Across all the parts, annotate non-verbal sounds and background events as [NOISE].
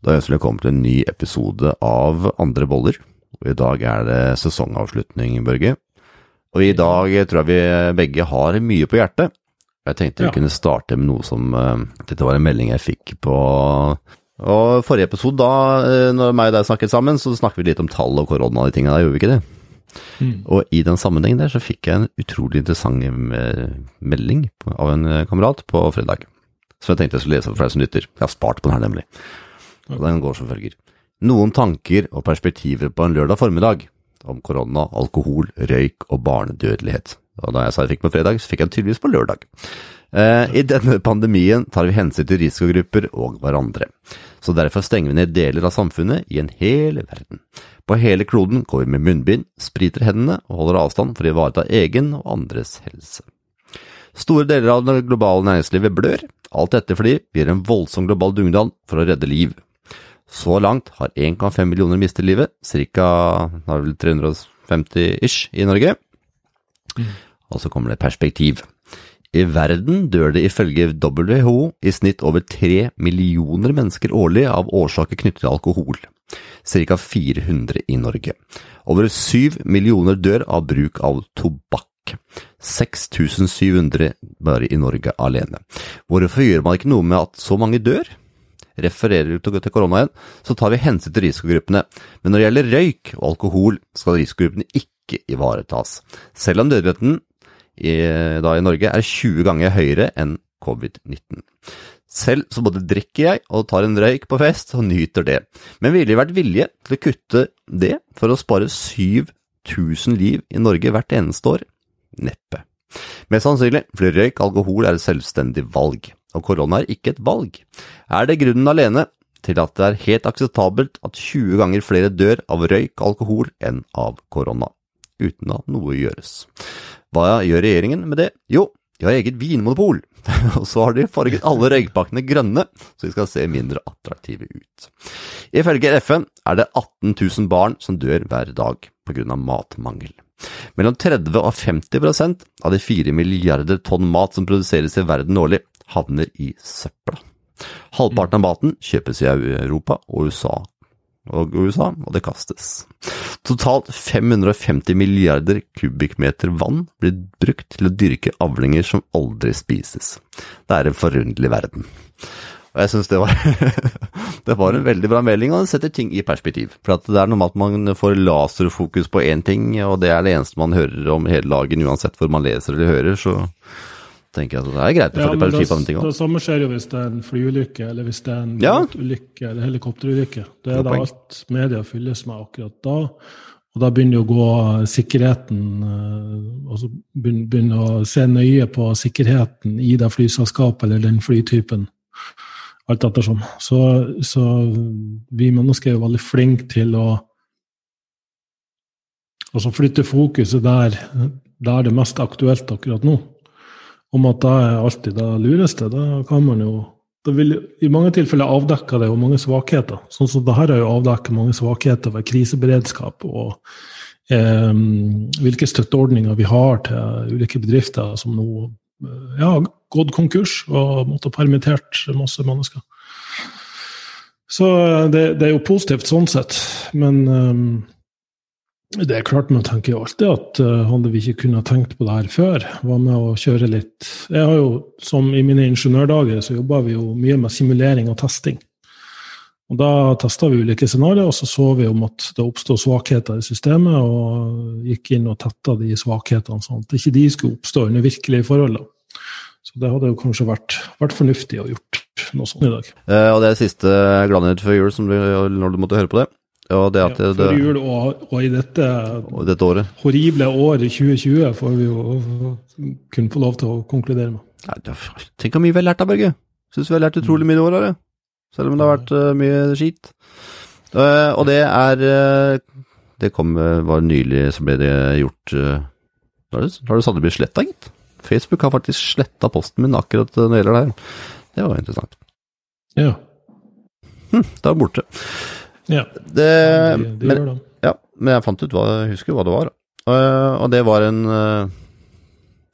Da ønsker vi velkommen til en ny episode av Andre boller. Og I dag er det sesongavslutning, Børge. Og i dag tror jeg vi begge har mye på hjertet. Jeg tenkte vi Ja. kunne starte med noe som eh, Dette var en melding jeg fikk på og Forrige episode, da eh, når meg og deg snakket sammen, så snakket vi litt om tall og korona og de tingene der, gjorde vi ikke det? Mm. Og i den sammenhengen der så fikk jeg en utrolig interessant eh, melding av en kamerat på fredag. Som jeg tenkte jeg skulle lese for deg som lytter. Jeg har spart på den her, nemlig. Og den går som følger. Noen tanker og perspektiver på en lørdag formiddag om korona, alkohol, røyk og barnedødelighet. Og da jeg sa jeg fikk på fredag, så fikk jeg tydeligvis på lørdag. Eh, I denne pandemien tar vi hensyn til risikogrupper og hverandre. Så derfor stenger vi ned deler av samfunnet i en hel verden. På hele kloden går vi med munnbind, spriter hendene og holder avstand for å ivareta egen og andres helse. Store deler av det globale næringslivet blør, alt dette fordi vi gjør en voldsom global dugnad for å redde liv. Så langt har 1,5 millioner mistet livet, ca. 350-ish i Norge. Og så kommer det perspektiv. I verden dør det ifølge WHO i snitt over 3 millioner mennesker årlig av årsaker knyttet til alkohol. Ca. 400 i Norge. Over 7 millioner dør av bruk av tobakk. 6700 bare i Norge alene. Hvorfor gjør man ikke noe med at så mange dør? Refererer du til korona igjen, så tar vi hensyn til risikogruppene. Men når det gjelder røyk og alkohol, skal risikogruppene ikke ivaretas. Selv om dødeligheten i, da i Norge er 20 ganger høyere enn covid-19. Selv så både drikker jeg og tar en røyk på fest og nyter det, men ville det vært vilje til å kutte det for å spare 7000 liv i Norge hvert eneste år? Neppe. Mest sannsynlig fordi røyk og alkohol er et selvstendig valg, og korona er ikke et valg. Er det grunnen alene til at det er helt akseptabelt at 20 ganger flere dør av røyk og alkohol enn av korona, uten at noe gjøres? Hva gjør regjeringen med det? Jo, de har eget vinmonopol, [LAUGHS] og så har de farget alle røykpakkene grønne, så de skal se mindre attraktive ut. Ifølge FN er det 18 000 barn som dør hver dag av matmangel. Mellom 30 og 50 prosent av de 4 milliarder tonn mat som produseres i verden årlig, havner i søpla. Halvparten av maten kjøpes i Europa og USA, og USA, og det kastes. Totalt 550 milliarder kubikkmeter vann blir brukt til å dyrke avlinger som aldri spises. Det er en forunderlig verden. Og jeg syns det, [LAUGHS] det var en veldig bra melding, og det setter ting i perspektiv. For det er noe med at man får laserfokus på én ting, og det er det eneste man hører om hele dagen, uansett hvor man leser eller hører, så tenker jeg at det er greit å Ja, få litt den det, samme skjer jo hvis det er en flyulykke, eller hvis det er en Ja. ulykke, eller helikopterulykke. Det er da alt media fylles med akkurat da. Og da begynner jo å gå sikkerheten Og så begynner, begynner å se nøye på sikkerheten i det flyselskapet eller den flytypen. Alt ettersom. Så, så vi mennesker er jo veldig flinke til å altså flytte fokuset der, der det er mest aktuelt akkurat nå om at det er alltid det lureste. Da kan man jo det vil, I mange tilfeller avdekker det jo mange svakheter. Sånn som det her har jo avdekket mange svakheter ved kriseberedskap og eh, hvilke støtteordninger vi har til ulike bedrifter som nå ja, gått konkurs og måtte permittert masse mennesker. Så det, det er jo positivt sånn sett, men eh, det er klart Man tenker jo alltid at uh, hadde vi ikke kunnet tenkt på det her før, hva med å kjøre litt Jeg har jo, som I mine ingeniørdager så jobba vi jo mye med simulering og testing. Og Da testa vi ulike scenarioer, og så så vi om at det oppstod svakheter i systemet, og gikk inn og tetta de svakhetene, sånn at ikke de skulle oppstå under virkelige forhold. Så det hadde jo kanskje vært, vært fornuftig å gjort noe sånt i dag. Eh, og det er siste gladnyhet før jul, som du, når du måtte høre på det. Og det at Ja, det, før jul og, og i dette og dette året horrible året 2020 får vi jo kunne få lov til å konkludere med. Nei, det- Tenk hvor mye vi har lært da, Børge. Syns vi har lært utrolig mye i år, det. Selv om det har vært uh, mye skit. Uh, og det er uh, Det kom var nylig så ble det gjort uh, Har det, det sannelig blitt sletta, gitt? Facebook har faktisk sletta posten min akkurat når det gjelder det her. Det var interessant. Ja. Hm, det var borte. Ja. Det, de, de men, gjør det. ja, men jeg fant ut hva Jeg husker hva det var. Eh, og det var en eh,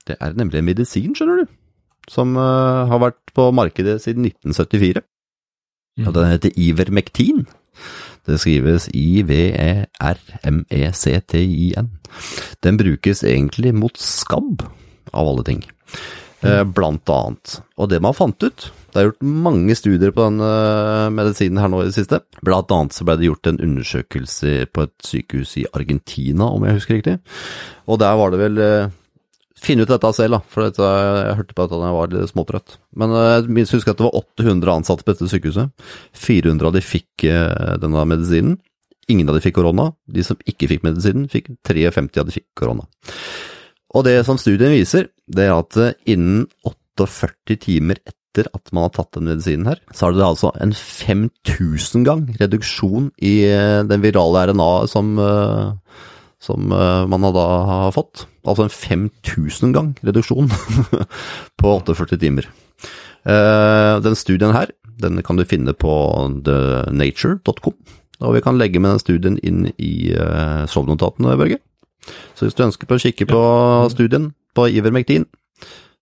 Det er nemlig en medisin, skjønner du. Som uh, har vært på markedet siden 1974. Og den heter Ivermectin. Det skrives I-V-E-R-M-E-C-T-I-N. Den brukes egentlig mot skabb, av alle ting. Eh, blant annet. Og det man fant ut Det er gjort mange studier på den eh, medisinen her nå i det siste. Blant annet så ble det gjort en undersøkelse på et sykehus i Argentina, om jeg husker riktig. Og der var det vel Finn Finne ut dette selv, da, for dette, jeg hørte på at jeg var litt småtrøtt. Men jeg husker at det var 800 ansatte på dette sykehuset. 400 av de fikk denne medisinen. Ingen av de fikk korona. De som ikke fikk medisinen, fikk 53 av de fikk korona. Og det som studien viser, det er at innen 48 timer etter at man har tatt den medisinen her, så er det altså en 5000 gang reduksjon i den virale RNA som, som man da har fått. Altså en 5000 gang reduksjon [LAUGHS] på 48 timer. Den studien her, den kan du finne på thenature.com. Og vi kan legge med den studien inn i sovnotatene, Børge. Så hvis du ønsker på å kikke på studien på Ivermektin,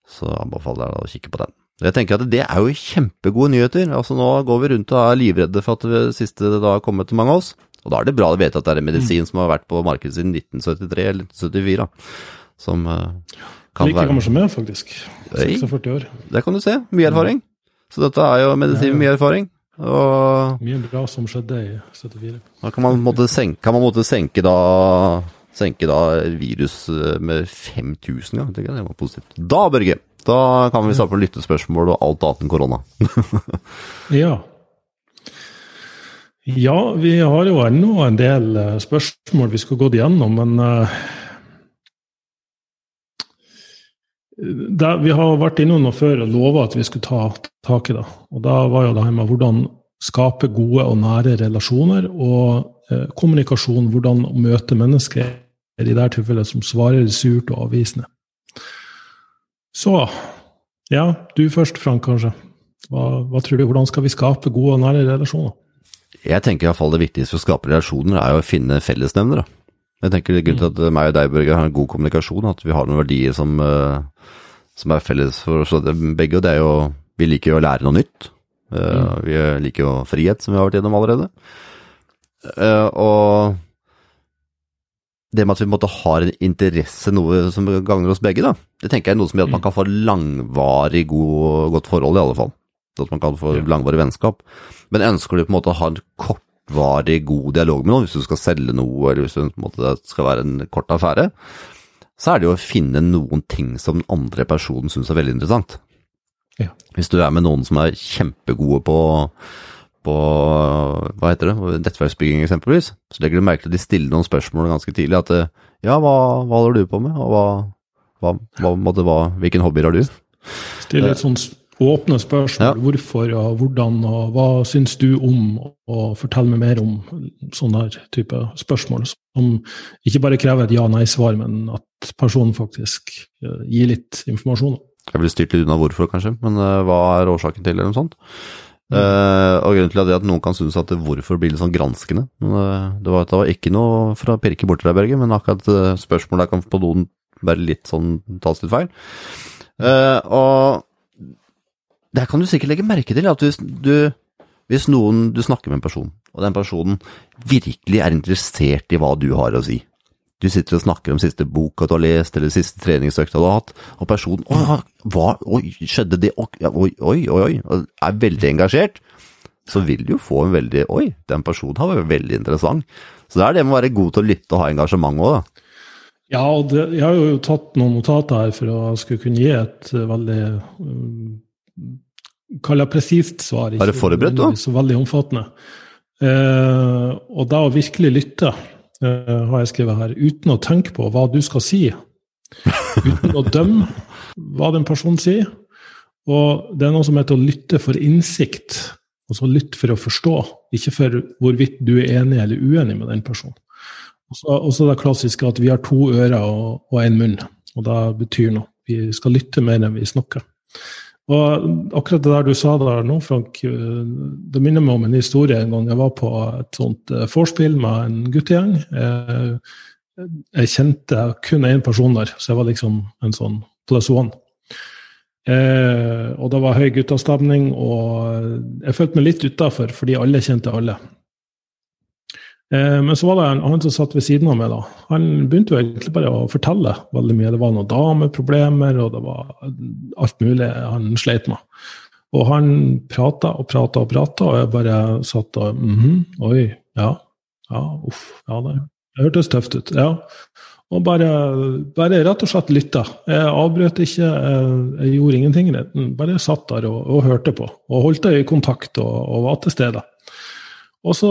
så anbefaler jeg deg å kikke på den. Jeg tenker at det er jo kjempegode nyheter. Altså Nå går vi rundt og er livredde for at det siste da har kommet til mange av oss. Og da er det bra å vite at det er en medisin som har vært på markedet siden 1973 eller 1974. Som uh, kan like være gammel som meg, faktisk. Oi. 46 år. Det kan du se. Mye erfaring. Så dette er jo medisin med mye erfaring. Og Mye bra som skjedde i 74. da kan man måtte senke, kan man måtte senke da senke da virus eh, med 5000 ganger. jeg. Det var positivt. Da, Børge, da kan vi starte på lyttespørsmål og alt annet enn korona. [LAUGHS] Ja. Ja, vi har jo ennå en del eh, spørsmål vi skulle gått igjennom, men eh, det, Vi har vært innom noe før og lova at vi skulle ta tak i det. Og da var jo det her med hvordan skape gode og nære relasjoner, og kommunikasjon, hvordan møte mennesker i det der tilfellet som svarer surt og avvisende. Så ja, du først, Frank, kanskje. Hva, hva tror du, Hvordan skal vi skape gode og nære relasjoner? Jeg tenker iallfall det viktigste for å skape relasjoner er å finne fellesnevnere. Jeg tenker Grunnen til at meg og deg, Børge, har en god kommunikasjon, at vi har noen verdier som, eh, som er felles for oss begge. og det er jo Vi liker jo å lære noe nytt. Eh, Vi liker jo frihet, som vi har vært gjennom allerede. Eh, Og det med at vi måte har en interesse, noe som gagner oss begge, da, det tenker jeg er noe som gjør at man kan få langvarig god, godt forhold, i alle fall. At man kan få langvarig vennskap. Men ønsker du på en måte å ha en kortvarig god dialog med noen, hvis du skal selge noe, eller hvis det skal være en kort affære, så er det jo å finne noen ting som den andre personen syns er veldig interessant. Ja. Hvis du er med noen som er kjempegode på på hva heter det, nettverksbygging eksempelvis, så legger du merke til at de stiller noen spørsmål ganske tidlig. At eh, ja, hva, hva holder du på med, og hva, hva, hva, måtte, hva hvilken hobbyer har du? Stille litt sånn åpne spørsmål. Ja. Hvorfor og hvordan, og hva syns du om, og fortell meg mer om sånne type spørsmål. Som ikke bare krever et ja-nei-svar, men at personen faktisk eh, gir litt informasjon. Jeg ville styrt litt unna hvorfor, kanskje, men eh, hva er årsaken til, eller noe sånt. Eh, og grunnen til at at noen kan synes at det hvorfor blir litt sånn granskende. Men, eh, det, var, det var ikke noe for å pirke borti deg, Berge, men akkurat uh, spørsmålet kan på noen være litt sånn tas litt feil. Uh, og der kan du sikkert legge merke til at hvis du hvis noen du snakker med en person, og den personen virkelig er interessert i hva du har å si, du sitter og snakker om siste boka du har lest, eller siste treningsøkta du har hatt, og personen Å, hva, oi, skjedde det? Oi, oi, oi, er veldig engasjert, så vil du jo få en veldig Oi, den personen har vært veldig interessant. Så det er det med å være god til å lytte og ha engasjement òg, da. Ja, og det, jeg har jo tatt noen notater her for å skulle kunne gi et eh, veldig um, Kall det presist svar. Er det forberedt, da? Så veldig omfattende. Eh, og da å virkelig lytte, eh, har jeg skrevet her, uten å tenke på hva du skal si. Uten å dømme hva den personen sier. Og det er noe som heter å lytte for innsikt. Altså lytte for å forstå, ikke for hvorvidt du er enig eller uenig med den personen. Og så det klassiske at vi har to ører og, en munn, og det betyr noe. Vi skal lytte mer enn vi snakker. Og akkurat det der du sa der nå, Frank, eh, det minner meg om en historie en gang jeg var på et sånt eh, vorspiel med en guttegjeng. Eh, Jeg kjente kun én person der, så jeg var liksom en sånn plus one. Eh, og det var høy guttastemning, og jeg følte meg litt utafor fordi alle kjente alle. Eh, men så var det en annen som satt ved siden av meg. da. Han begynte jo egentlig bare å fortelle veldig mye. Det var noen dameproblemer, og det var alt mulig han sleit med. Og han prata og prata og prata, og jeg bare satt og mm -hmm, Oi, ja. Ja, uff. Ja, det, det hørtes tøft ut. Ja. Og bare, bare, rett og slett lytta. Jeg avbrøt ikke, jeg, jeg gjorde ingenting. Bare satt der og, og, hørte på. Og holdt i kontakt og, og var til stede. Og så,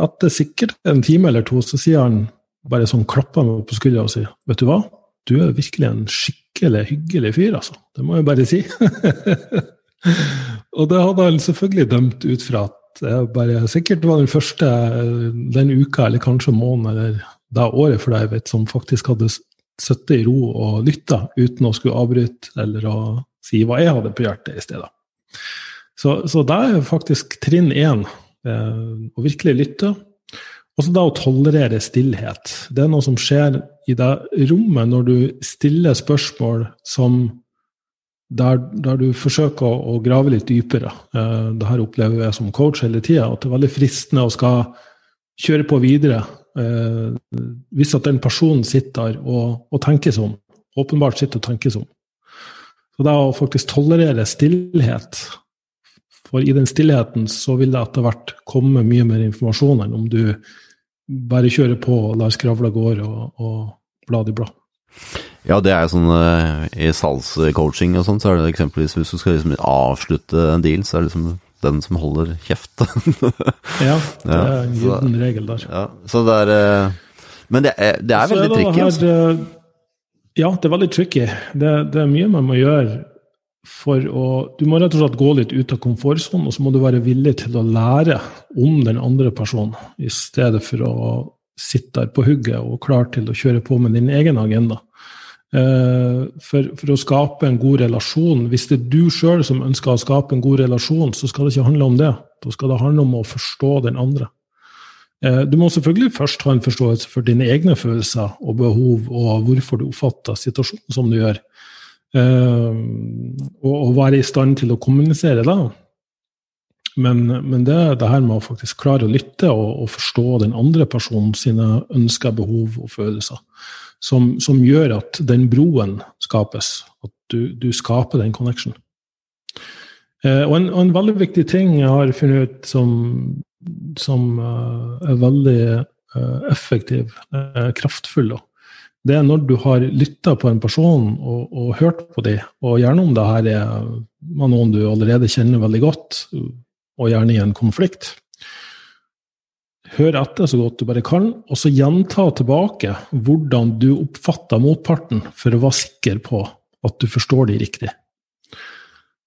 etter sikkert en time eller to, så sier han bare sånn, klapper meg på skuldra og sier Vet du hva, du er virkelig en skikkelig hyggelig fyr, altså. Det må jeg bare si. [LAUGHS] og det hadde han selvfølgelig dømt ut fra at jeg bare sikkert var den første den uka, eller kanskje måneden, eller det året for deg vet, som faktisk hadde sittet i ro og lytta uten å skulle avbryte eller å si hva jeg hadde på hjertet i stedet. Så, så det er faktisk trinn én, eh, å virkelig lytte. Og så da å tolerere stillhet. Det er noe som skjer i det rommet når du stiller spørsmål som der, der du forsøker å, å, grave litt dypere. Eh, det her opplever jeg som coach hele tida, at det er veldig fristende å skal kjøre på videre eh, hvis at den personen sitter og, og tenker seg om, åpenbart sitter og tenker seg om. Så det å faktisk tolerere stillhet For i den stillheten så vil det etter hvert komme mye mer informasjon enn om du bare kjører på og lar skravla gå og, og blad i blad. Ja, det er sånn uh, i salgscoaching og sånn, så er det eksempelvis hvis du skal liksom avslutte en deal, så er det liksom den som holder kjeft. [LAUGHS] ja, det er en gyllen regel der. Ja, så det er eh, Men det er, det er veldig tricky. Altså. Eh, ja, det er veldig tricky. Det, det, er mye man må gjøre for å Du må rett og slett gå litt ut av komfortsonen, og så må du være villig til å lære om den andre personen, i stedet for å sitte der på hugget og klar til å kjøre på med din egen agenda. Eh, for, for, å skape en god relasjon Hvis det er du sjøl som ønsker å skape en god relasjon, så skal det ikke handle om det. Da skal det handle om å forstå den andre. Eh, du må selvfølgelig først ha en forståelse for dine egne følelser og behov, og hvorfor du oppfatter situasjonen som du gjør. Eh, og være i stand til å kommunisere da. Men, men det, det, her med å faktisk klare å lytte og, og forstå den andre personen sine ønsker, behov og følelser som, som, gjør at den broen skapes. At du, du skaper den connection. Eh, og, en, og, en, veldig viktig ting jeg har funnet ut som, som uh, er veldig uh, effektiv, uh, kraftfull, det er når du har lytta på en person og, og hørt på dem, og gjerne om det her er noen du allerede kjenner veldig godt, og gjerne i en konflikt hør etter så godt du bare kan, og så gjenta tilbake hvordan du oppfatter motparten, for å være sikker på at du forstår de riktig.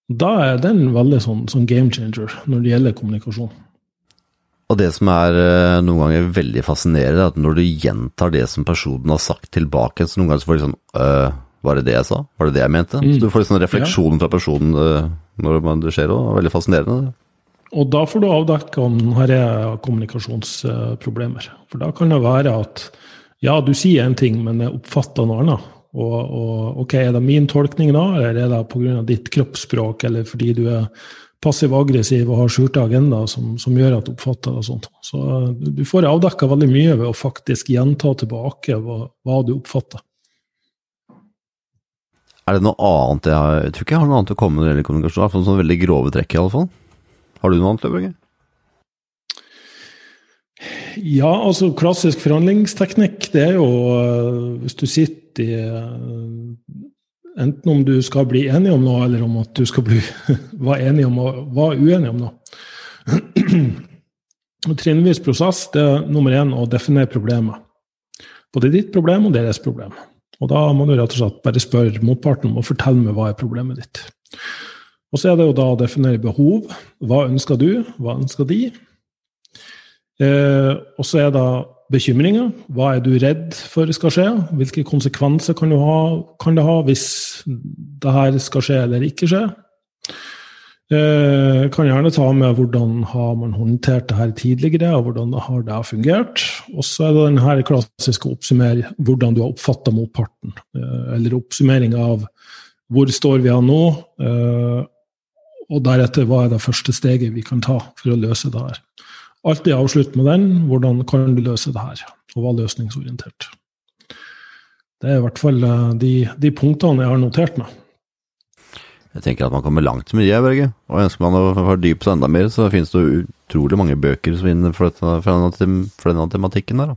Da er den veldig sånn, sånn game changer når det gjelder kommunikasjon. Og det som er eh, noen ganger veldig fascinerende, er at når du gjentar det som personen har sagt tilbake, så noen ganger så får du sånn øh, Var det det jeg sa? Var det det jeg mente? Mm. Så du får sånn refleksjon ja. fra personen øh, når det skjer òg. Veldig fascinerende. Og da får du avdekke om her er kommunikasjonsproblemer. For da kan det være at ja, du sier én ting, men jeg oppfatter noe annet. Og, og, ok, Er det min tolkning da, eller er det pga. ditt kroppsspråk, eller fordi du er passiv-aggressiv og har skjulte agendaer som, som, gjør at du oppfatter det sånt. Så du får avdekka veldig mye ved å faktisk gjenta tilbake hva, hva du oppfatter. Er det noe annet jeg, har, jeg tror ikke jeg har noe annet å komme med når det gjelder kommunikasjon. Iallfall sånn veldig grove trekk, i alle fall. Har du noe annet, Løvberg? Ja, altså klassisk forhandlingsteknikk, det er jo uh, hvis du sitter i uh, Enten om du skal bli enig om noe, eller om at du skal bli [LAUGHS] være enig om og være uenig om noe. [CLEARS THROAT] Trinnvis prosess det er nummer én å definere problemet. Både ditt problem og deres problem. Og da må du rett og slett bare spørre motparten om å fortelle meg hva er problemet ditt. Og så er det jo da å definere behov. Hva ønsker du? Hva ønsker de? Eh, og så er det bekymringer. Hva er du redd for skal skje? Hvilke konsekvenser kan, ha, kan det ha hvis det her skal skje eller ikke skje? Eh, kan gjerne ta med hvordan har man håndtert det her tidligere, og hvordan har det fungert. Og så er det den her klassiske oppsummering hvordan du har oppfatta motparten. Eh, eller oppsummering av hvor står vi an nå? Uh, og deretter, hva er det første steget vi kan ta for å løse det her? Alltid avslutt med den. Hvordan kan du løse det her? Og være løsningsorientert. Det er i hvert fall uh, de, de punktene jeg har notert meg. Jeg tenker at man kommer langt med det, Børge. Og ønsker man å fordype seg enda mer, så finnes det utrolig mange bøker som vinner for, denne, tematikken der.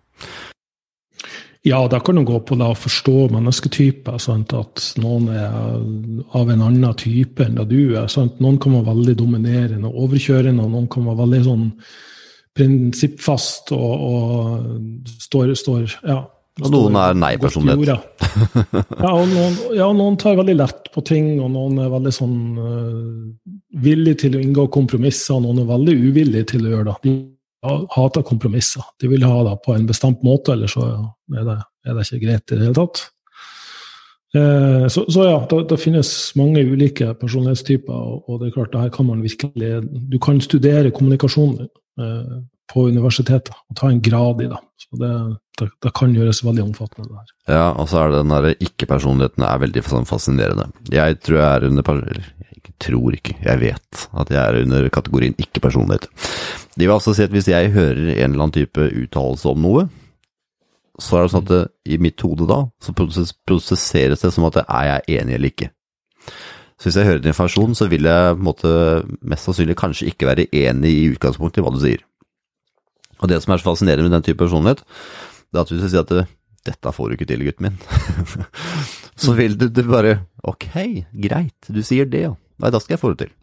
Ja, da kan du gå på det å forstå mennesketyper. Sant? At noen er av en annen type enn det du er. Sant? Noen kan være veldig dominerende og overkjørende, og noen kan være veldig sånn prinsippfast og, og står, står ja, og noen er nei-personlighet. [LAUGHS] ja, og noen, ja, noen tar veldig lett på ting, og noen er veldig sånn uh, villig til å inngå kompromisser, og noen er veldig uvillige til å gjøre det. De hater kompromisser. De vil ha det på en bestemt måte, eller så er det, er det ikke greit i det hele tatt. Uh, så, så, ja, det, finnes mange ulike personlighetstyper, og, og, det er klart, det her kan man virkelig Du kan studere kommunikasjon eh, på universitetet og ta en grad i det. Så det, det, det kan gjøres veldig omfattende. det her. Ja, og så er det den derre ikke-personligheten er veldig sånn fascinerende. Jeg tror jeg er under jeg tror ikke, jeg vet at jeg er under kategorien ikke-personlighet. Det vil altså si at hvis jeg hører en eller annen type uttalelse om noe, så er det sånn at det, i mitt hode da, så prosesseres det som at er jeg enig eller ikke. Så hvis jeg hører din informasjon, så vil jeg på en måte, mest sannsynlig kanskje ikke være enig i utgangspunktet i hva du sier. Og det som er så fascinerende med den type personlighet, det er at hvis du sier at det, 'dette får du ikke til, gutten min', [LAUGHS] så vil du, du, bare 'ok, greit, du sier det, ja. Nei, da skal jeg få det til'.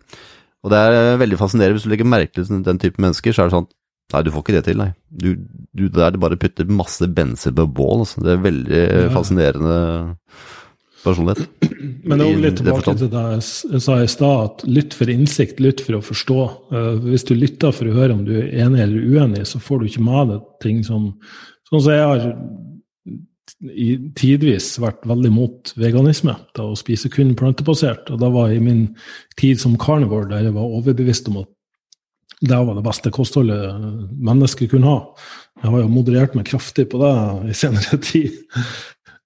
Og det er veldig fascinerende hvis du legger merke til den type mennesker, så er det sånn Nei, du får ikke det til, nei. Du, du der det bare putter masse bensin på bål. Altså. Det er veldig ja. fascinerende personlighet. Men det er litt tilbake til det jeg sa i stad, at lytt for innsikt, lytt for å forstå. Uh, hvis du lytter for å høre om du er enig eller uenig, så får du ikke med deg ting som Sånn som jeg har i tidvis vært veldig mot veganisme, da å spise kun plantebasert. Og da var i min tid som carnivore, der jeg var overbevist om at det var det beste kostholdet mennesker kunne ha. Jeg har jo moderert meg kraftig på det i senere [LAUGHS] tid.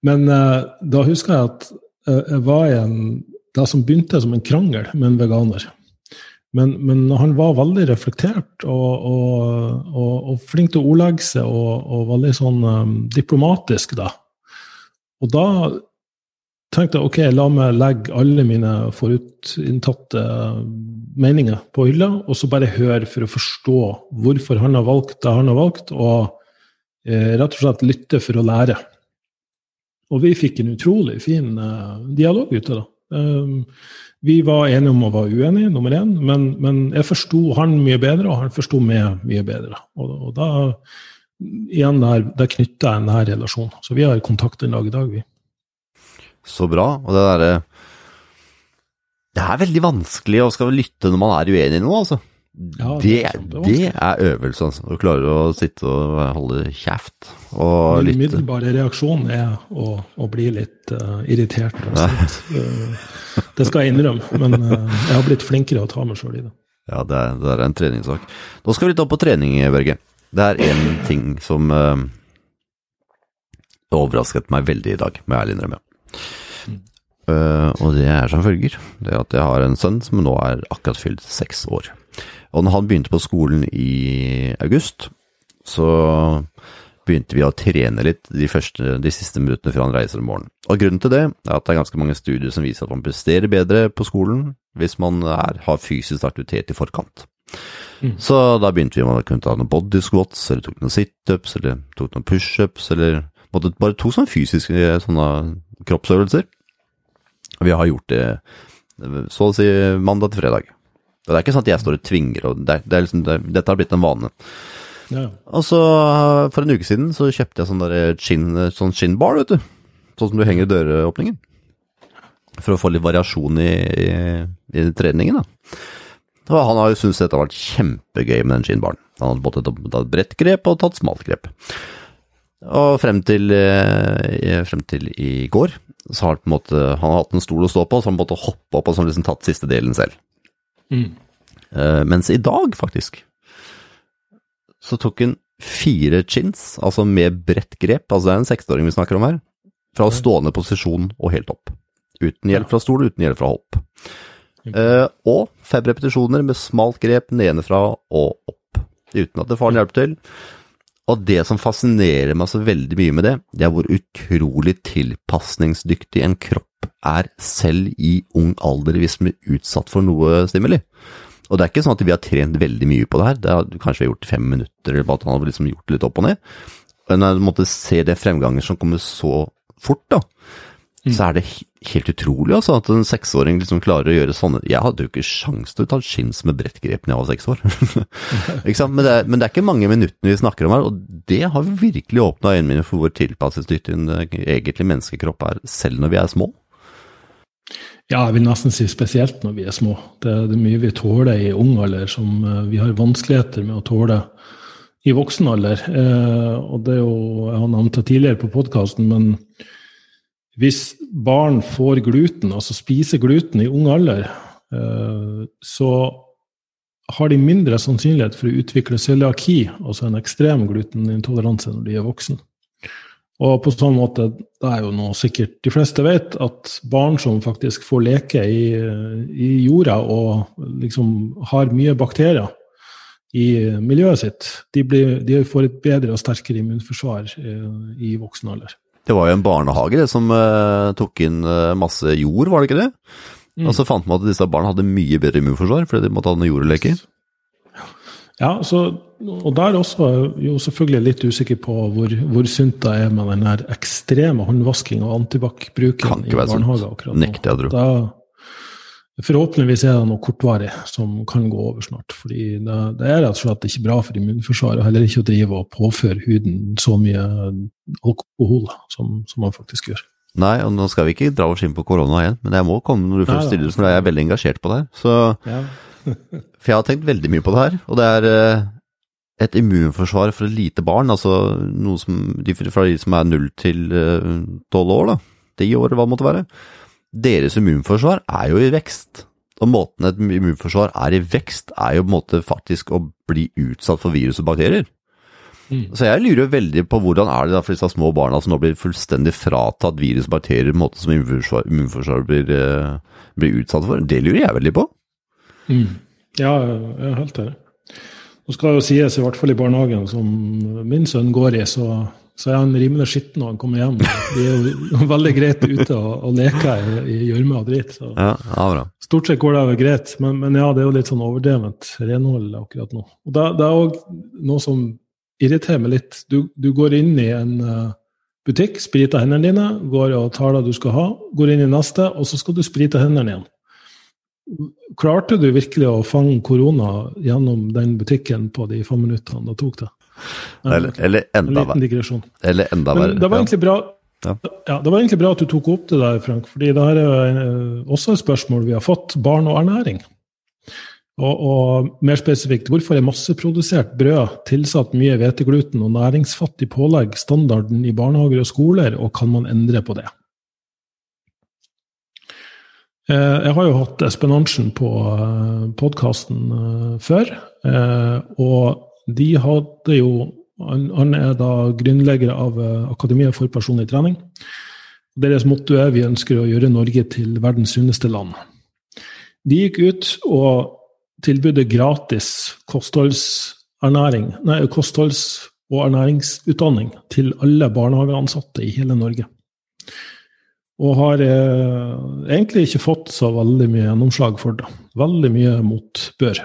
Men uh, da husker jeg at uh, jeg var i en Det som begynte som en krangel med en veganer. Men, men han var veldig reflektert og, og, og, og flink til å ordlegge seg og, veldig sånn um, diplomatisk, da. Og da tenkte jeg ok, la meg legge alle mine forutinntatte meninger på hylla, og så bare høre for å forstå hvorfor han har valgt det han har valgt, og eh, rett og slett lytte for å lære. Og vi fikk en utrolig fin eh, dialog ut av det. Eh, vi var enige om å være uenige, nummer én, men, men jeg forsto han mye bedre, og han forsto meg mye bedre. Og, og da igjen der, der knytta jeg en nær relasjon. Så vi har kontakt en dag i dag, vi. Så bra. Og det derre Det er veldig vanskelig å skal lytte når man er uenig i noe, altså. Ja, det, det, det, er øvelse, altså. Å klare å sitte og holde kjeft og lytte. Min umiddelbare reaksjon er å, å bli litt uh, irritert. Uh, [LAUGHS] det skal jeg innrømme, men uh, jeg har blitt flinkere å ta meg sjøl i det. Ja, det er, det er, en treningssak. Nå skal vi opp på trening, Børge. Det er én ting som overrasket meg veldig i dag, må jeg ærlig innrømme. Mm. og det er som følger. Det at jeg har en sønn som nå er akkurat fylt seks år. Og når han begynte på skolen i august, så begynte vi å trene litt de, første, de siste minuttene før han reiser om morgenen. Og grunnen til det er at det er ganske mange studier som viser at man presterer bedre på skolen hvis man er, har fysisk aktivitet i forkant. Mm. Så da begynte vi med å kunne ta noen body squats, eller tok noen situps, eller tok noen pushups, eller måtte bare to sånne fysiske sånne kroppsøvelser. Vi har gjort det så å si mandag til fredag. Det er ikke sånn at jeg står og tvinger, og det er, det er liksom, det, dette har blitt en vane. Ja. Og så For en uke siden så kjøpte jeg sånn der chin, sånn skinnbar, vet du. Sånn som du henger i døråpningen. For å få litt variasjon i, i, i treningen, da. Og han har jo syntes dette har vært kjempegøy med den skinnbaren. Han har både tatt bredt grep og tatt smalt grep. Og frem til, eh, frem til i går så har han på en måte, han har hatt en stol å stå på, så han måtte hoppe opp og så har liksom tatt siste delen selv. Mm. Uh, mens i dag, faktisk, så tok han fire chins, altså med bredt grep, altså det er en seksåring vi snakker om her, fra stående posisjon og helt opp. Uten hjelp fra stol, uten hjelp fra hopp. Eh, og fem repetisjoner med smalt grep nedenfra og opp, uten at det faren hjelper til. Og det som fascinerer meg så veldig mye med det, det er hvor utrolig tilpasningsdyktig en kropp er selv i ung alder hvis den blir utsatt for noe stimuli. Og det er ikke sånn at vi har trent veldig mye på det her, det har kanskje vi har gjort fem minutter, eller at han har liksom gjort litt opp og ned. Men når jeg måtte se det fremganger som kommer så fort, da, mm. så er det helt utrolig altså, at en seksåring liksom klarer å gjøre sånne Jeg hadde jo ikke sjans til å ta skinns med bredt grep når jeg var seks år. [LAUGHS] men, det er, men, det er, ikke mange minuttene vi snakker om her, og det har virkelig åpna øynene mine for hvor tilpasningsdyktig en eh, egentlig menneskekropp er, selv når vi er små. Ja, jeg vil nesten si spesielt når vi er små. Det, det er mye vi tåler i ung alder som uh, vi har vanskeligheter med å tåle i voksen alder. Uh, og det er jo, Jeg har nevnt det tidligere på podkasten, men hvis barn får gluten, altså spiser gluten i ung alder, eh, så har de mindre sannsynlighet for å utvikle cøliaki, altså en ekstrem glutenintoleranse, når de er voksen. Og på sånn måte, det er jo noe sikkert de fleste vet, at barn som faktisk får leke i, i jorda og liksom har mye bakterier i miljøet sitt, de, blir, de får et bedre og sterkere immunforsvar eh, i voksen alder. Det var jo en barnehage det, som uh, tok inn uh, masse jord, var det ikke det? Mm. Og så fant man at disse barna hadde mye bedre immunforsvar fordi de måtte ha noe jord å leke i. Ja, så, og der også jo selvfølgelig litt usikker på hvor, hvor sunt det er med den ekstreme håndvasking og antibac-bruken i barnehager akkurat nå. Nekter jeg å tro. Forhåpentligvis er det noe kortvarig som kan gå over snart. fordi Det, det er rett og slett ikke bra for immunforsvaret, og heller ikke å drive og påføre huden så mye alkohol som, som, man faktisk gjør. Nei, og nå skal vi ikke dra oss inn på korona igjen, men jeg må komme når du først stiller, for jeg er veldig engasjert på det her. Så, ja. [LAUGHS] for jeg har tenkt veldig mye på det her, og det er eh, et immunforsvar for et lite barn, altså noe som, fra de som er null til eh, tolv år, da, ti år, hva det måtte være deres immunforsvar er jo i vekst. Og måten et immunforsvar er i vekst, er jo på en måte faktisk å bli utsatt for virus og bakterier. Mm. Så jeg lurer veldig på hvordan er det da for disse små barna som nå blir fullstendig fratatt virus og bakterier, måte som immunforsvaret immunforsvar blir, uh, blir, utsatt for. Det lurer jeg veldig på. Mm. Ja, jeg er helt enig. Nå skal jo sies, i hvert fall i barnehagen som min sønn går i, så så er han rimelig skitten når han kommer hjem. De er jo [LAUGHS] veldig greit ute og, og leker i gjørme og dritt. Så. Ja, ja, Stort sett går det over greit, men, men, ja, det er jo litt sånn overdrevent renhold akkurat nå. Og Det, det er òg noe som irriterer meg litt. Du, du går inn i en uh, butikk, spriter hendene dine, går og tar det du skal ha, går inn i neste, og så skal du sprite hendene igjen. Klarte du virkelig å fange korona gjennom den butikken på de fem minuttene det tok det? Eller, eller enda verre. Eller enda verre. Det var egentlig bra. Ja. ja. Det var egentlig bra at du tok opp det der, Frank. fordi det her er eh, også et spørsmål vi har fått. Barn og ernæring. Og, og, mer spesifikt, hvorfor er masseprodusert brød tilsatt mye hvetegluten og næringsfattig pålegg standarden i barnehager og skoler, og kan man endre på det? Eh, jeg har jo hatt Espen Arntzen på eh, podkasten før, og de hadde jo Han er da grunnlegger av eh, Akademiet for personlig trening. Deres motto er 'Vi ønsker å gjøre Norge til verdens sunneste land'. De gikk ut og tilbudde gratis kostholdsernæring, nei, kostholds- og ernæringsutdanning til alle barnehageansatte i hele Norge. Og har eh, egentlig ikke fått så veldig mye gjennomslag for det. Veldig mye motbør.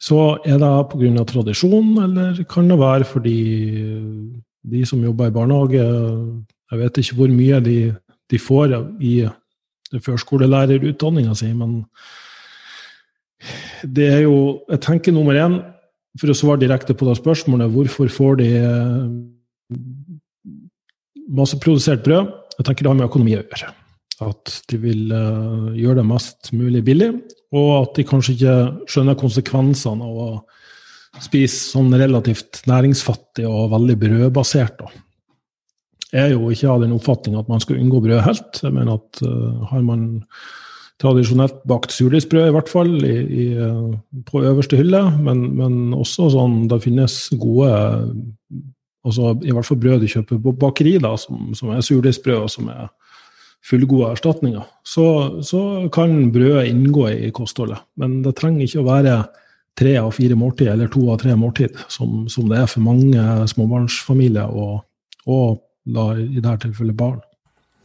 Så er det pga. tradisjon, eller kan det være fordi de som jobber i barnehage Jeg vet ikke hvor mye de, de får i førskolelærerutdanninga si, men det er jo Jeg tenker nummer én, for å svare direkte på det spørsmålet, hvorfor får de masseprodusert brød? Jeg tenker det har med økonomi å gjøre. At de vil uh, gjøre det mest mulig billig, og at de kanskje ikke skjønner konsekvensene av å spise sånn relativt næringsfattig og veldig brødbasert. Da. Jeg er jo ikke av den oppfatning at man skal unngå brød helt. Jeg mener at uh, har man tradisjonelt bakt surdeigsbrød, i hvert fall, i, i, uh, på øverste hylle, men, men, også sånn det finnes gode altså I hvert fall brød du kjøper på bakeri, da, som, som er surdeigsbrød, og som er fullgode erstatninger, så, så kan brødet inngå i kostholdet. Men det trenger ikke å være tre av fire måltid, eller to av tre måltid, som, som det er for mange småbarnsfamilier, og, og da, i dette tilfellet barn.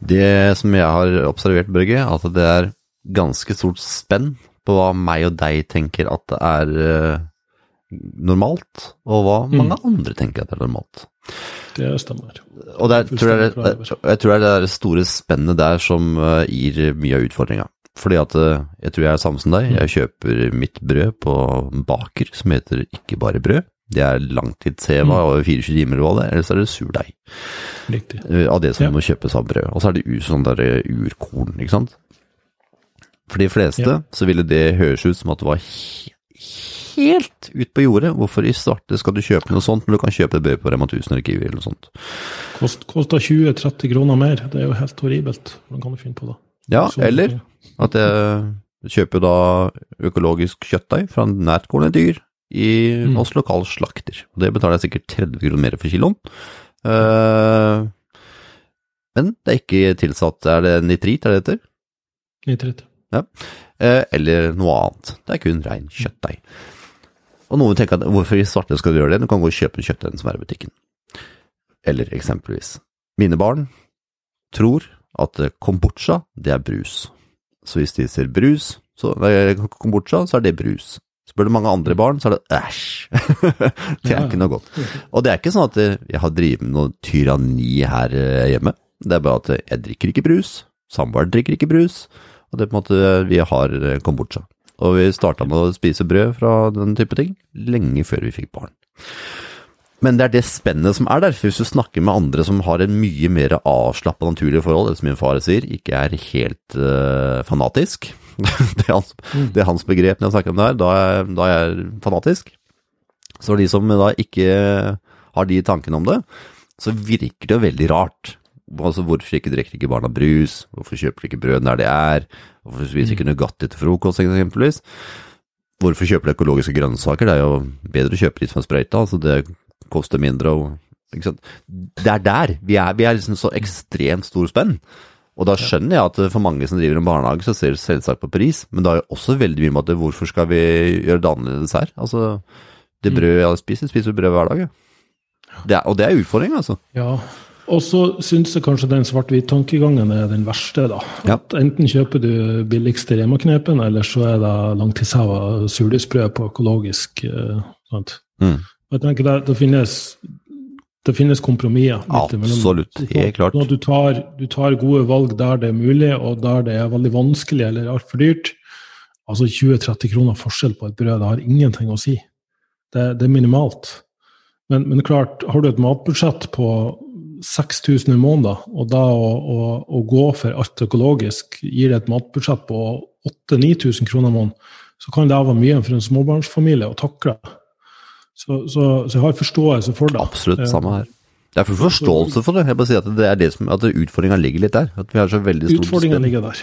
Det som jeg har observert, Børge, at det er ganske stort spenn på hva meg og deg tenker at det er uh, normalt, og hva mange mm. andre tenker at det er normalt. Det stemmer. Og der, tror jeg, jeg, tror det er det store spennet der som uh, gir mye av utfordringa. Fordi at uh, jeg tror jeg er samme som deg. Jeg kjøper mitt brød på baker som heter Ikke bare brød. Det er langtidsheva mm. over 24 timer eller det er, er det surdeig. Riktig. Av det som ja. må kjøpes av brød. Og så er det sånn der urkorn, ikke sant. For de fleste ja. så ville det høres ut som at det var helt ut på jordet. Hvorfor i svarte skal du kjøpe noe sånt når du kan kjøpe bøy på Rema 1000 eller Kiwi eller noe sånt? Kost, koster 20-30 kroner mer. Det er jo helt horribelt. Hvordan kan du finne på det? Ja, eller at jeg kjøper da økologisk kjøttdeig fra nærtgående dyr i, mm. hos lokal slakter. Det betaler jeg sikkert 30 kroner mer for kiloen. Uh, men det er ikke tilsatt Er det nitrit, er det det heter? Nitrit. Ja. Uh, eller noe annet. Det er kun rein kjøttdeig. Og noen tenker at hvorfor i svarte skal du gjøre det? Du kan gå og kjøpe kjøttdeigen som er i butikken. Eller eksempelvis Mine barn tror at kombucha, det er brus. Så hvis de ser brus, så, kombucha, så er det brus. Spør du mange andre barn, så er det æsj. [LAUGHS] det er ikke noe godt. Og det er ikke sånn at jeg har drevet med noe tyranni her eh, hjemme. Det er bare at jeg drikker ikke brus. Samboeren drikker ikke brus. Og det er på en måte vi har eh, kombucha. Og vi starta med å spise brød fra den type ting lenge før vi fikk barn. Men det er det spennet som er der. Hvis du snakker med andre som har en mye mer avslappa naturlig forhold, eller som min far sier, ikke er helt uh, fanatisk [LAUGHS] det, er hans, det, er hans, begrep når jeg snakker om det her. Da er, da er jeg fanatisk. Så de som da ikke har de tankene om det, så virker det veldig rart. Altså, hvorfor ikke drikker ikke barna brus? Hvorfor kjøper de ikke brød der de er? Hvorfor spiser de ikke Nugatti til frokost, eksempelvis? Hvorfor kjøper de økologiske grønnsaker? Det er jo bedre å kjøpe litt fra sprøyta, altså det koster mindre og Det er der. Vi er, vi er liksom så ekstremt stor spenn. Og da skjønner jeg at for mange som driver en barnehage, så ser det selvsagt på pris, men da er jo også veldig mye med at hvorfor skal vi gjøre det annerledes her? Altså, det brødet jeg spiser, spiser brød hver dag, ja. Det er, og det er utfordring, altså. Ja, og så syns jeg kanskje den svart-hvit-tankegangen er den verste, da. Ja. Enten kjøper du billigste Rema-knepen, eller så er det langtidsheva surdeigsbrød på økologisk. Eh, sant? Mm. Jeg tenker det, det, finnes, det finnes kompromisser. Absolutt, helt klart. Du tar, du tar, gode valg der det er mulig, og der det er veldig vanskelig eller altfor dyrt. Altså 20-30 kroner forskjell på et brød, det har ingenting å si. Det, det er minimalt. Men, men, klart, har du et matbudsjett på 6000 i måneden, og da å, å, å, gå for alt økologisk gir et matbudsjett på 8000-9000 kroner i måneden, så kan det være mye for en småbarnsfamilie å takle. Så, så, så, jeg har forståelse for det. Absolutt, samme her. Jeg får forståelse for det. Jeg bare sier at det er det som, at utfordringa ligger litt der. At vi har så veldig stor Utfordringa ligger der.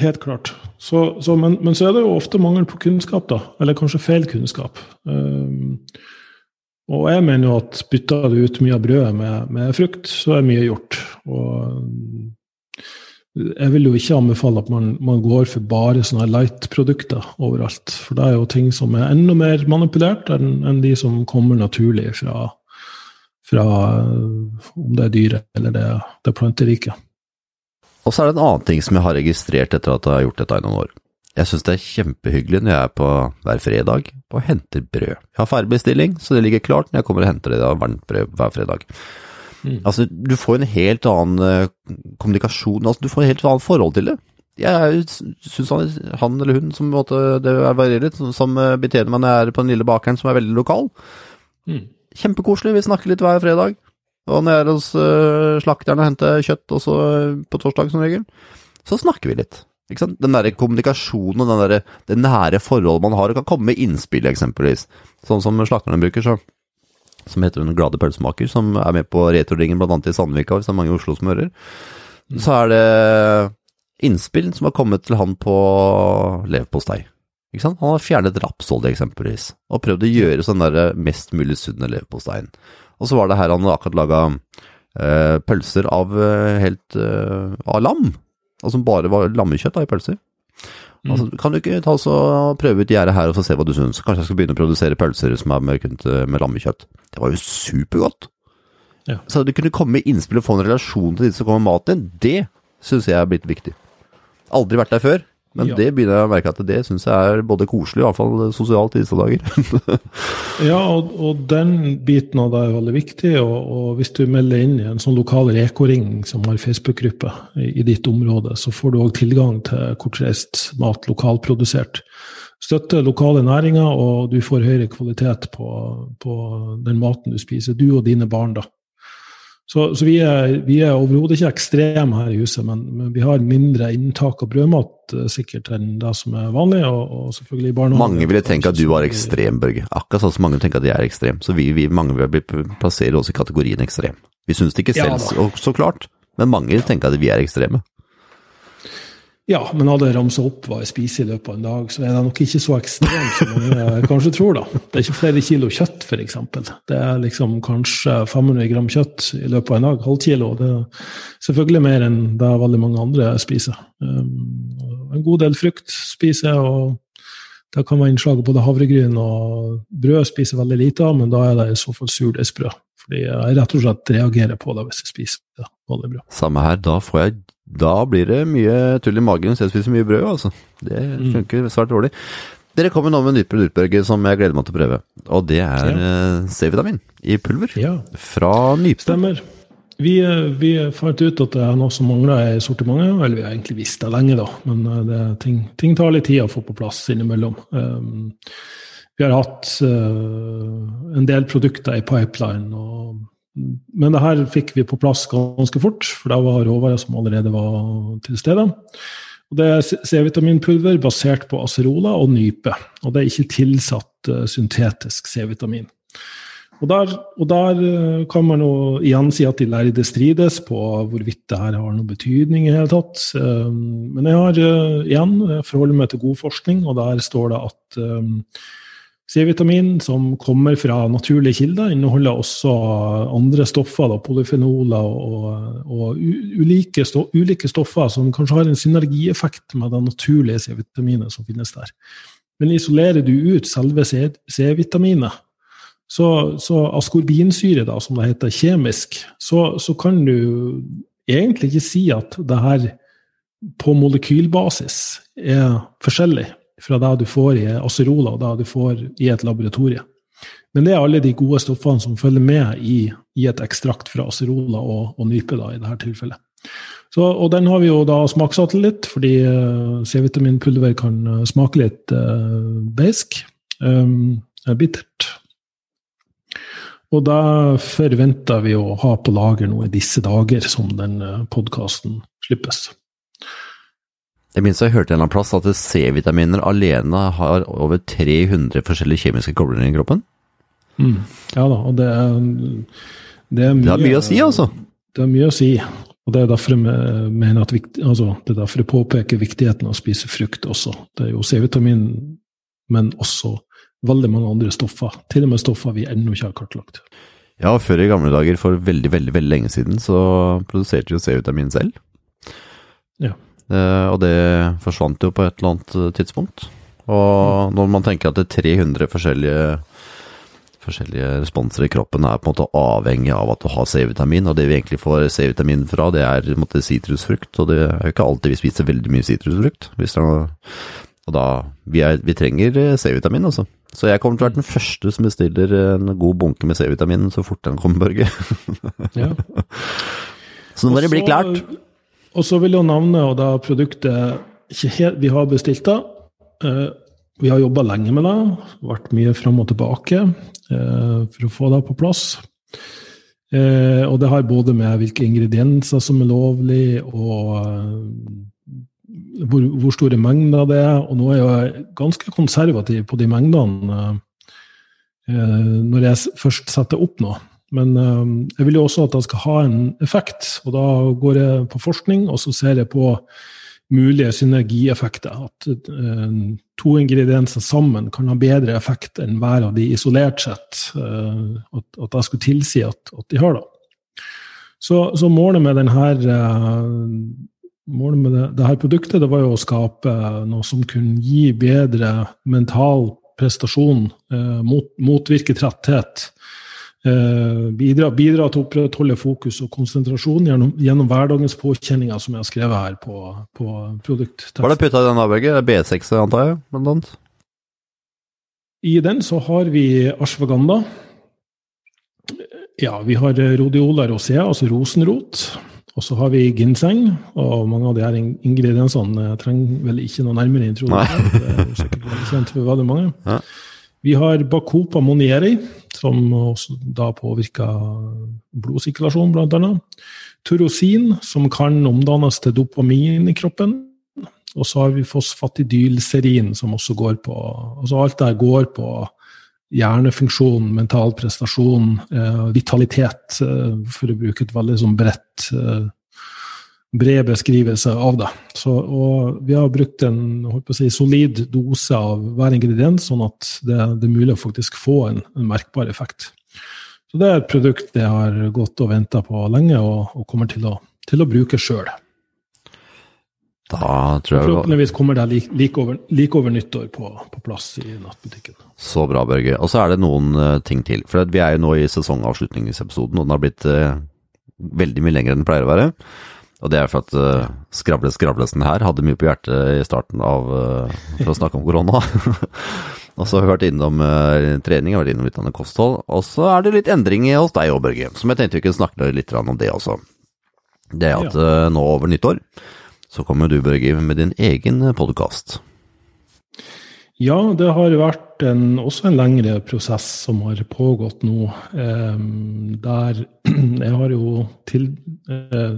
Helt klart. Så, men, men, så er det jo ofte mangel på kunnskap, da. Eller kanskje feil kunnskap. Um, og jeg mener jo at bytter du ut mye av brødet med, med, frukt, så er mye gjort. Og jeg vil jo ikke anbefale at man, man går for bare sånne light-produkter overalt. For det er jo ting som er enda mer manipulert enn, enn de som kommer naturlig fra, fra om det er dyret eller det, det planteriket. Og så er det en annen ting som jeg har registrert etter at jeg har gjort dette i noen år. Jeg syns det er kjempehyggelig når jeg er på hver fredag og henter brød. Jeg har ferdigbestilling, så det ligger klart når jeg kommer og henter det da, varmt brød hver fredag. Mm. Altså, du får en helt annen uh, kommunikasjon, altså du får en helt annen forhold til det. Jeg syns han, han, eller hun som måtte, det varierer som, som eh, betjener meg når jeg er på den lille bakeren som er veldig lokal. Mm. Kjempekoselig, vi snakker litt hver fredag. Og når jeg er hos uh, slakteren og henter kjøtt også på torsdag som regel, så snakker vi litt. Den der kommunikasjonen og der, det nære forholdet man har, og kan komme med innspill, eksempelvis. Sånn som slakterne bruker, så. Som heter Den glade pølsemaker, som er med på Retroringen bl.a. i Sandvika, hvis det er mange i Oslo som hører. Så er det innspill som har kommet til han på leverpostei. Ikke sant? Han har fjernet rapsolje, eksempelvis, og prøvd å gjøre sånn der mest mulig sunne leverposteien. Og så var det her han akkurat laga eh, pølser av eh, helt eh, av lam. Og som bare var lammekjøtt da, i pølser. Mm. Altså, kan du ikke ta så prøve ut gjerdet her og få se hva du syns? Kanskje jeg skal begynne å produsere pølser som er mørkent med lammekjøtt. Det var jo supergodt. Ja. Så du kunne komme med innspill og få en relasjon til de som kommer med maten, det syns jeg er blitt viktig. Aldri vært der før, men Ja. det begynner jeg å merke at det syns jeg er både koselig og iallfall sosialt i disse dager. [LAUGHS] Ja, og, og den biten av det er veldig viktig. Og, og hvis du melder inn i en sånn lokal Reko-ring som har Facebook-gruppe i, i ditt område, så får du òg tilgang til kortreist mat lokalprodusert. Støtte lokale næringer, og du får høyere kvalitet på, på den maten du spiser, du og dine barn. da. Så, så vi er, vi er overhodet ikke ekstreme her i huset, men, men vi har mindre inntak av brødmat eh, sikkert enn det som er vanlig. Og, og selvfølgelig barna. Mange ville tenke at du var ekstrem, Børge. Akkurat sånn som mange tenker at jeg er ekstrem. Så vi, vi mange vil plassere oss i kategorien ekstrem. Vi syns det ikke selv, ja, så klart, men mange tenker at vi er ekstreme. Ja, men hadde jeg ramsa opp hva jeg spiser i løpet av en dag, så er det nok ikke så ekstremt som mange kanskje tror, da. Det er ikke flere kilo kjøtt, f.eks. Det er liksom kanskje 500 gram kjøtt i løpet av en dag, halv kilo. Det er selvfølgelig mer enn det veldig mange andre spiser. Um, en god del frukt spiser jeg, og det kan være innslag av både havregryn og brød spiser veldig lite av, men da er det i så fall surdeigsbrød. Fordi jeg rett og slett reagerer på det hvis jeg spiser vanlig brød. Samme her, da får jeg Da blir det mye tull i magen hvis jeg spiser mye brød, altså. Det Mm. funker svært dårlig. Dere kommer nå med nytt produkt, Børge, som jeg gleder meg til å prøve. Og det er ja. C-vitamin i pulver. Ja, Fra Nype. Stemmer. Vi, eh, vi fant ut at det er noe som mangler i sortimentet. Eller vi har egentlig visst det lenge, da. Men eh, det, ting, ting tar litt tid å få på plass innimellom. Um, har hatt uh, en del produkter i pipeline. Og, men det her fikk vi på plass ganske fort, for da var råvarer som allerede var til stede. Og det er C-vitaminpulver basert på acerola og nype. Og det er ikke tilsatt uh, syntetisk C-vitamin. Og der, og der eh, kan man jo igjen si at de lærde strides på hvorvidt det her har noen betydning i hele tatt. Men jeg har igjen jeg forholder meg til god forskning, og der står det at C-vitamin som kommer fra naturlige kilder, inneholder også andre stoffer, da, polyfenoler og, og ulike, sto, ulike stoffer som kanskje har en synergieffekt med det naturlige C-vitaminet som finnes der. Men isolerer du ut selve C-vitaminet, så, så askorbinsyre, da, som det heter kjemisk, så, så kan du egentlig ikke si at det her på molekylbasis er forskjellig fra det du får i acerola og det du får i et laboratorie. Men det er alle de gode stoffene som følger med i, i et ekstrakt fra acerola og, og nype, da, i dette tilfellet. Så, og den har vi jo da smaksatt litt, fordi eh, C-vitaminpulver kan eh, smake litt uh, beisk. Um, er bittert. Og da forventer vi å ha på lager nå i disse dager som den podkasten slippes. Jeg minst jeg hørte en eller annen plass at C-vitaminer alene har over 300 forskjellige kjemiske koblinger i kroppen. Mm. Ja da, og det er, det er mye Det har mye å si, altså. Det er mye å si. Og det er derfor jeg mener at altså, det er derfor jeg påpeker viktigheten av å spise frukt også. Det er jo C-vitamin, men også veldig mange andre stoffer. Til og med stoffer vi ennå ikke har kartlagt. Ja, før i gamle dager, for veldig, veldig veldig lenge siden, så produserte jo C-vitamin selv. Ja. Eh, og det forsvant jo på et eller annet eh, tidspunkt. Og når man tenker at det er 300 forskjellige, forskjellige responser i kroppen er på en måte avhengig av at du har C-vitamin, og det vi egentlig får C-vitamin fra, det er måte sitrusfrukt, og det er jo ikke alltid vi spiser veldig mye sitrusfrukt. Og da, vi, er, vi trenger eh, C-vitamin, altså. Så jeg kommer til å være den første som bestiller en god bunke med C-vitamin så fort den kommer, Børge. Ja. [LAUGHS] Så nå må det bli klart. Og så vil jeg nevne og da produktet helt, vi har bestilt det. Eh, vi har jobba lenge med det, vært mye fram og tilbake eh, for å få det på plass. Eh, og det har både med hvilke ingredienser som er lovlig, og hvor, hvor store mengder det er. Og nå er jeg ganske konservativ på de mengdene når jeg først setter opp noe. Men eh, jeg vil jo også at det skal ha en effekt, og da går jeg på forskning, og så ser jeg på mulige synergieffekter. At eh, to ingredienser sammen kan ha bedre effekt enn hver av de isolert sett. eh, at, at jeg skulle tilsi at, at de har det. Så, så målet med denne målet med det, det her produktet det var jo å skape noe som kunne gi bedre mental prestasjon, eh, mot, motvirke tretthet. Eh, bidra, bidra, til å opprettholde fokus og konsentrasjon gjennom, gjennom hverdagens påkjenninger, som jeg har skrevet her på, på produktteksten. Hva er det putta i den, Børge? B6, antar jeg? blant annet? I den så har vi ashwaganda. Ja, vi har rhodiola rosea, altså rosenrot. Og så har vi ginseng, og mange av de her ingrediensene trenger vel ikke noe nærmere introduksjon. Det er sikkert veldig kjent for veldig mange. Ja. Vi har bacopa monieri, som også da påvirker blodsirkulasjon, bl.a. Turosin, som kan omdannes til dopamin i kroppen. Og så har vi fosfatidylserin, som også går på Altså alt der går på hjernefunksjon, mental prestasjon, eh, vitalitet, eh, for å bruke et veldig sånn bredt eh, bred beskrivelse av det. Så, vi har brukt en si, solid dose av hver ingrediens, sånn at det, det, er mulig å faktisk få en, en, merkbar effekt. Så det er et produkt jeg har gått og venta på lenge, og, og kommer til å, til å bruke sjøl. Da tror jeg Forhåpentligvis kommer det like, like, over, like over, nyttår på, på, plass i nattbutikken. Så bra, Børge. Og så er det noen uh, ting til. For vi er jo nå i sesongavslutningsepisoden, og den har blitt uh, veldig mye lenger enn den pleier å være. Og det er for at uh, skravle skravlesen her hadde mye på hjertet i starten av uh, for å snakke om korona. [LAUGHS] og så har vi vært innom uh, trening, vært innom litt av kosthold. Og så er det litt endringer hos deg òg, Børge, som jeg tenkte vi kunne snakke litt om det også. Det er at uh, nå over nyttår så kommer du, Børge, med din egen podkast. Ja, det har vært en, også en lengre prosess som har pågått nå. Eh, der [CLEARS THROAT] jeg har jo til, eh,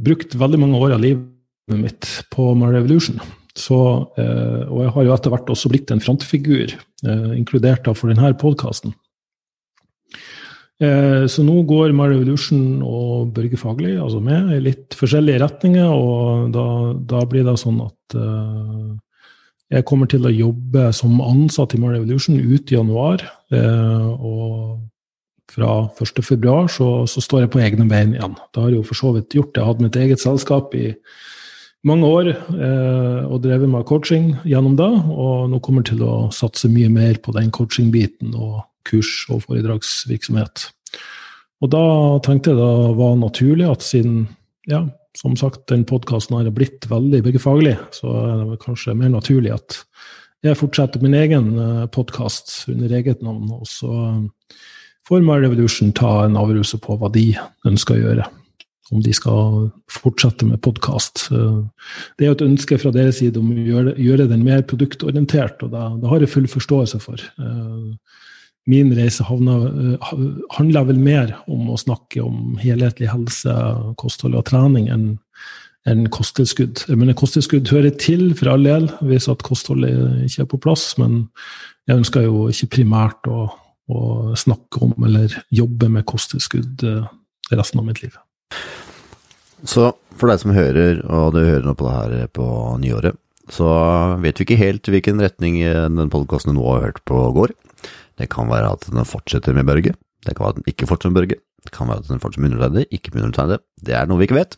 brukt veldig mange år av livet mitt på My Revolution. Så, eh, og jeg har jo etter hvert også blitt en frontfigur, eh, inkludert da for denne podkasten. Eh, så nå går My Revolution og Børge Fagli altså med i litt forskjellige retninger, og da, da blir det sånn at uh, jeg kommer til å jobbe som ansatt i My Revolution ut i januar. Uh, og fra 1.2 så, så står jeg på egne bein igjen. Det har jeg jo for så vidt gjort. Jeg har hatt mitt eget selskap i mange år eh, og drevet med coaching gjennom det, og nå kommer jeg til å satse mye mer på den coaching-biten. og kurs- og foredragsvirksomhet. Og da tenkte jeg det var naturlig at siden, ja, som sagt, den podkasten har blitt veldig byggefaglig, så er det kanskje mer naturlig at jeg fortsetter min egen eh, podkast under eget navn. Og så får My Revolution ta en avgjørelse på hva de ønsker å gjøre. Om de skal fortsette med podkast. Eh, det er jo et ønske fra deres side om å gjøre, gjøre den mer produktorientert, og det, det har jeg full forståelse for. Eh, min reise eh, handla vel mer om å snakke om helhetlig helse, kosthold og trening enn enn kosttilskudd. Men kosttilskudd hører til for all del, hvis at kostholdet ikke er på plass. Men jeg ønsker jo ikke primært å, å snakke om eller jobbe med kosttilskudd eh, resten av mitt liv. Så for deg som hører, og du hører nå på det her på nyåret, så vet vi ikke helt hvilken retning den podkasten du nå har hørt på går. Det kan være at den fortsetter med Børge. Det kan være at den ikke fortsetter med Børge. Det kan være at den fortsetter med undertegnede, ikke med undertegnede. Det er noe vi ikke vet.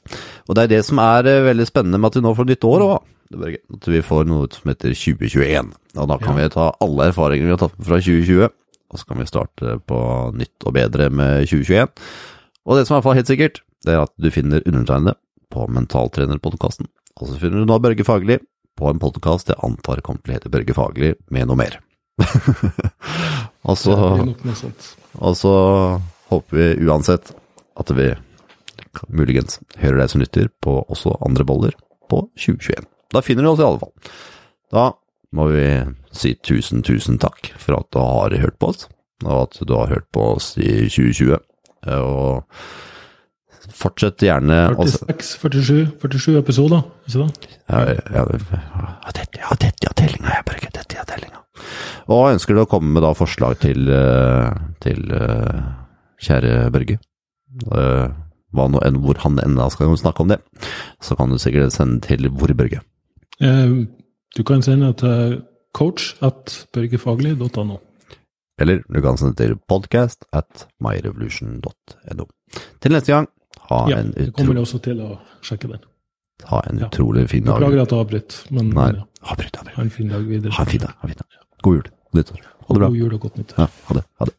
Og det er det som er eh, veldig spennende med at vi nå får nytt år òg. At vi får noe som heter 2021. Og da kan ja. vi ta alle erfaringer vi har tatt fra 2020, og så kan vi starte på nytt og bedre med 2021. Og det som er i hvert fall helt sikkert, det er at du finner undertegnede på Mentaltrenerpodkasten. Og så finner du nå Børge Fagerli på en podkast jeg antar kommer til å hete Børge Fagerli med noe mer. [LAUGHS] og, så, og så håper vi uansett at vi muligens hører deg som nytter på også andre boller på 2021. Da finner du oss i alle fall. Da må vi si tusen, tusen takk for at du har hørt på oss, og at du har hørt på oss i 2020. Og Fortsett gjerne 46, 47, 47 episoder, ikke sant? Ja, ja, ja, dette, ja, dette er tellinga, jeg bare dette er tellinga. Og ønsker du å komme med da forslag til, eh, til uh, kjære Børge? Hva nå, enn hvor han enda skal snakke om det, så kan du sikkert sende til hvor, Børge? Uh, du kan sende til coach at børgefaglig.no. Eller du kan sende til podcast at myrevolution.no. Til neste gang ha ja, en Ja, det kommer også til å sjekke den. Ha en Ja. utrolig fin dag. Beklager at jeg avbryter, men Nei, ja, avbryt, avbryt. ha en fin dag videre. Ha en fin dag. Ha en fin dag. God jul. Nyttår. Ha det bra. God jul og godt nyttår. Ja, ha det. Ha det.